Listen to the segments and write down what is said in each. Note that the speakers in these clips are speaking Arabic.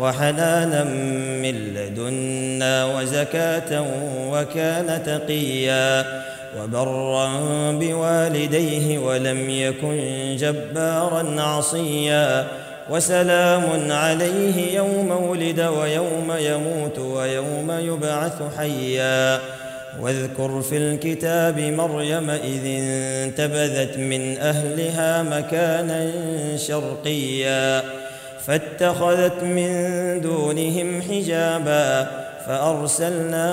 وحنانا من لدنا وزكاة وكان تقيا وبرا بوالديه ولم يكن جبارا عصيا وسلام عليه يوم ولد ويوم يموت ويوم يبعث حيا واذكر في الكتاب مريم إذ انتبذت من أهلها مكانا شرقيا فاتخذت من دونهم حجابا فأرسلنا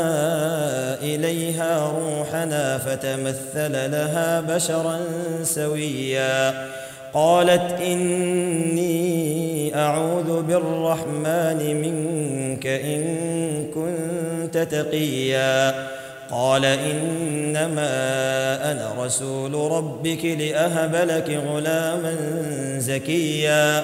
إليها روحنا فتمثل لها بشرا سويا قالت إني أعوذ بالرحمن منك إن كنت تقيا قال إنما أنا رسول ربك لأهب لك غلاما زكيا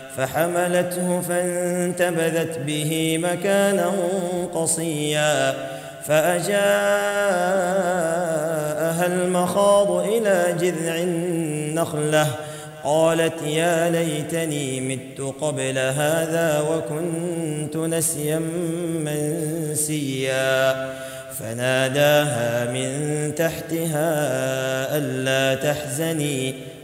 فحملته فانتبذت به مكانا قصيا فأجاءها المخاض إلى جذع النخلة قالت يا ليتني مت قبل هذا وكنت نسيا منسيا فناداها من تحتها ألا تحزني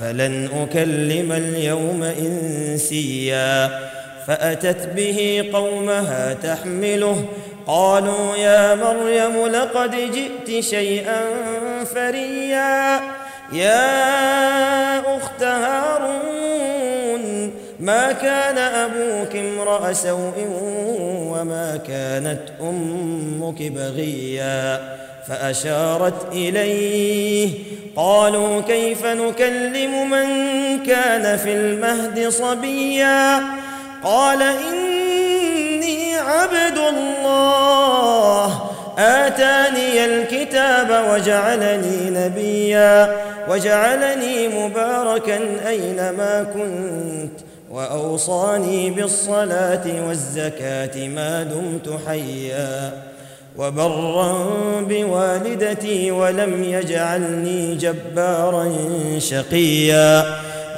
فلن أكلم اليوم إنسيا. فأتت به قومها تحمله. قالوا يا مريم لقد جئت شيئا فريا. يا أخت هارون ما كان أبوك امرأ سوء وما كانت أمك بغيا فأشارت إليه قالوا كيف نكلم من كان في المهد صبيا قال إني عبد الله آتاني الكتاب وجعلني نبيا وجعلني مباركا أينما كنت وأوصاني بالصلاة والزكاة ما دمت حيا وبرا بوالدتي ولم يجعلني جبارا شقيا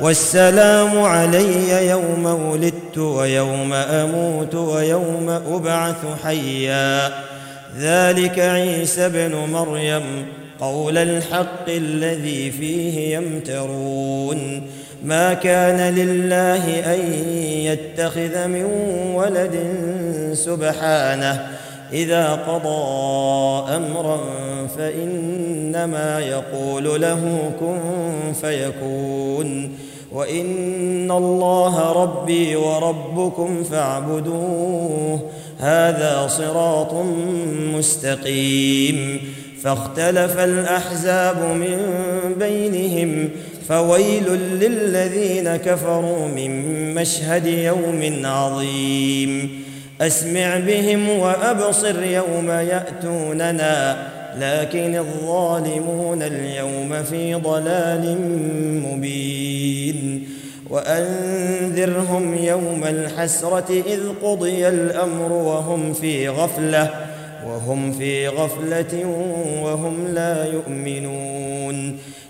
والسلام علي يوم ولدت ويوم أموت ويوم أبعث حيا ذلك عيسى ابن مريم قول الحق الذي فيه يمترون ما كان لله أن يتخذ من ولد سبحانه. إذا قضى أمرا فإنما يقول له كن فيكون. وإن الله ربي وربكم فاعبدوه. هذا صراط مستقيم. فاختلف الأحزاب من بينهم. فويل للذين كفروا من مشهد يوم عظيم. أسمع بهم وأبصر يوم يأتوننا لكن الظالمون اليوم في ضلال مبين. وأنذرهم يوم الحسرة إذ قضي الأمر وهم في غفلة وهم في غفلة وهم لا يؤمنون.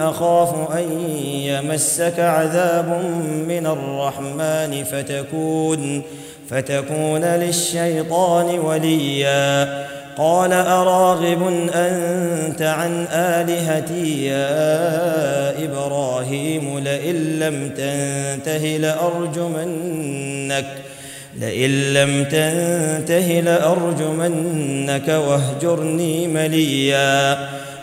أخاف أن يمسك عذاب من الرحمن فتكون فتكون للشيطان وليا. قال أراغب أنت عن آلهتي يا إبراهيم لئن لم تنته لارجمنك لئن لم تنته لأرجمنك واهجرني مليا.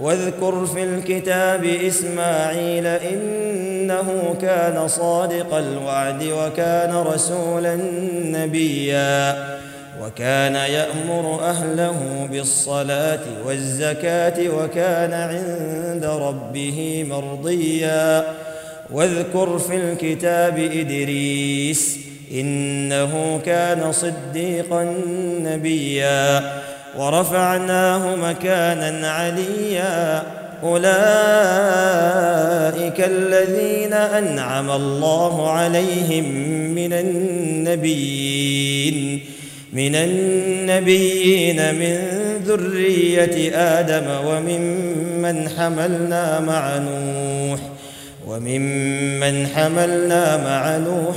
واذكر في الكتاب إسماعيل إنه كان صادق الوعد وكان رسولا نبيا وكان يأمر أهله بالصلاة والزكاة وكان عند ربه مرضيا. واذكر في الكتاب إدريس إنه كان صديقا نبيا. ورفعناه مكانا عليا. أولئك الذين أنعم الله عليهم من النبيين من النبيين من ذرية آدم وممن حملنا مع نوح وممن حملنا مع نوح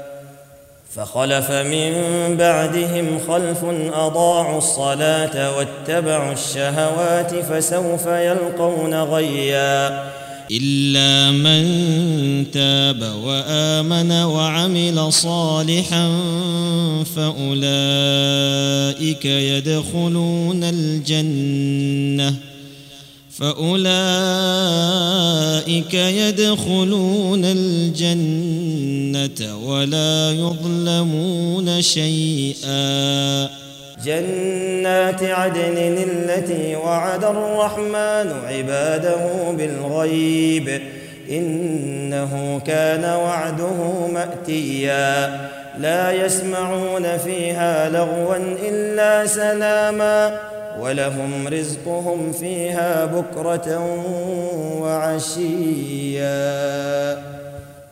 فخلف من بعدهم خلف أضاعوا الصلاة واتبعوا الشهوات فسوف يلقون غيا. إلا من تاب وآمن وعمل صالحا فأولئك يدخلون الجنة. فأولئك يدخلون الجنة ولا يظلمون شيئا. جنات عدن التي وعد الرحمن عباده بالغيب. إنه كان وعده مأتيا. لا يسمعون فيها لغوا إلا سلاما. ولهم رزقهم فيها بكرة وعشيا.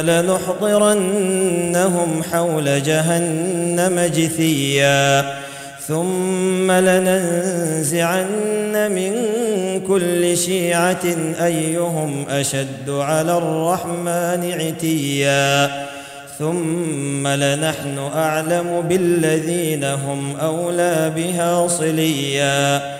لنحضرنهم حول جهنم جثيا. ثم لننزعن من كل شيعة أيهم أشد على الرحمن عتيا. ثم لنحن أعلم بالذين هم أولى بها صليا.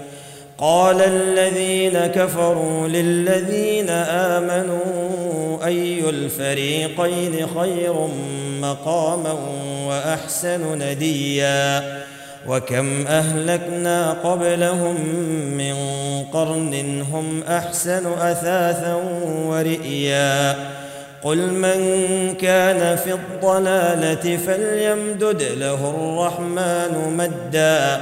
قال الذين كفروا للذين آمنوا أي الفريقين خير مقاما وأحسن نديا وكم أهلكنا قبلهم من قرن هم أحسن أثاثا ورئيا قل من كان في الضلالة فليمدد له الرحمن مدا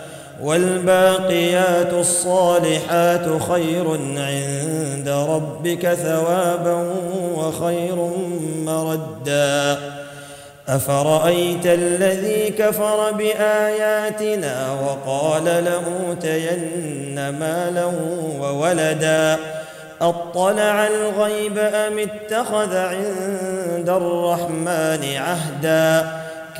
والباقيات الصالحات خير عند ربك ثوابا وخير مردا. أفرأيت الذي كفر بآياتنا وقال لأوتين مالا وولدا؟ أطلع الغيب أم اتخذ عند الرحمن عهدا؟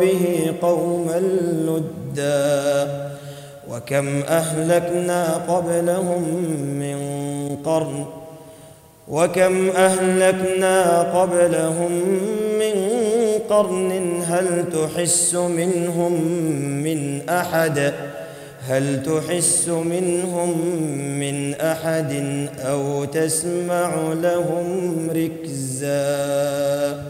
به قوما لدا وكم أهلكنا قبلهم من قرن وكم أهلكنا قبلهم من قرن هل تحس منهم من أحد هل تحس منهم من أحد أو تسمع لهم ركزا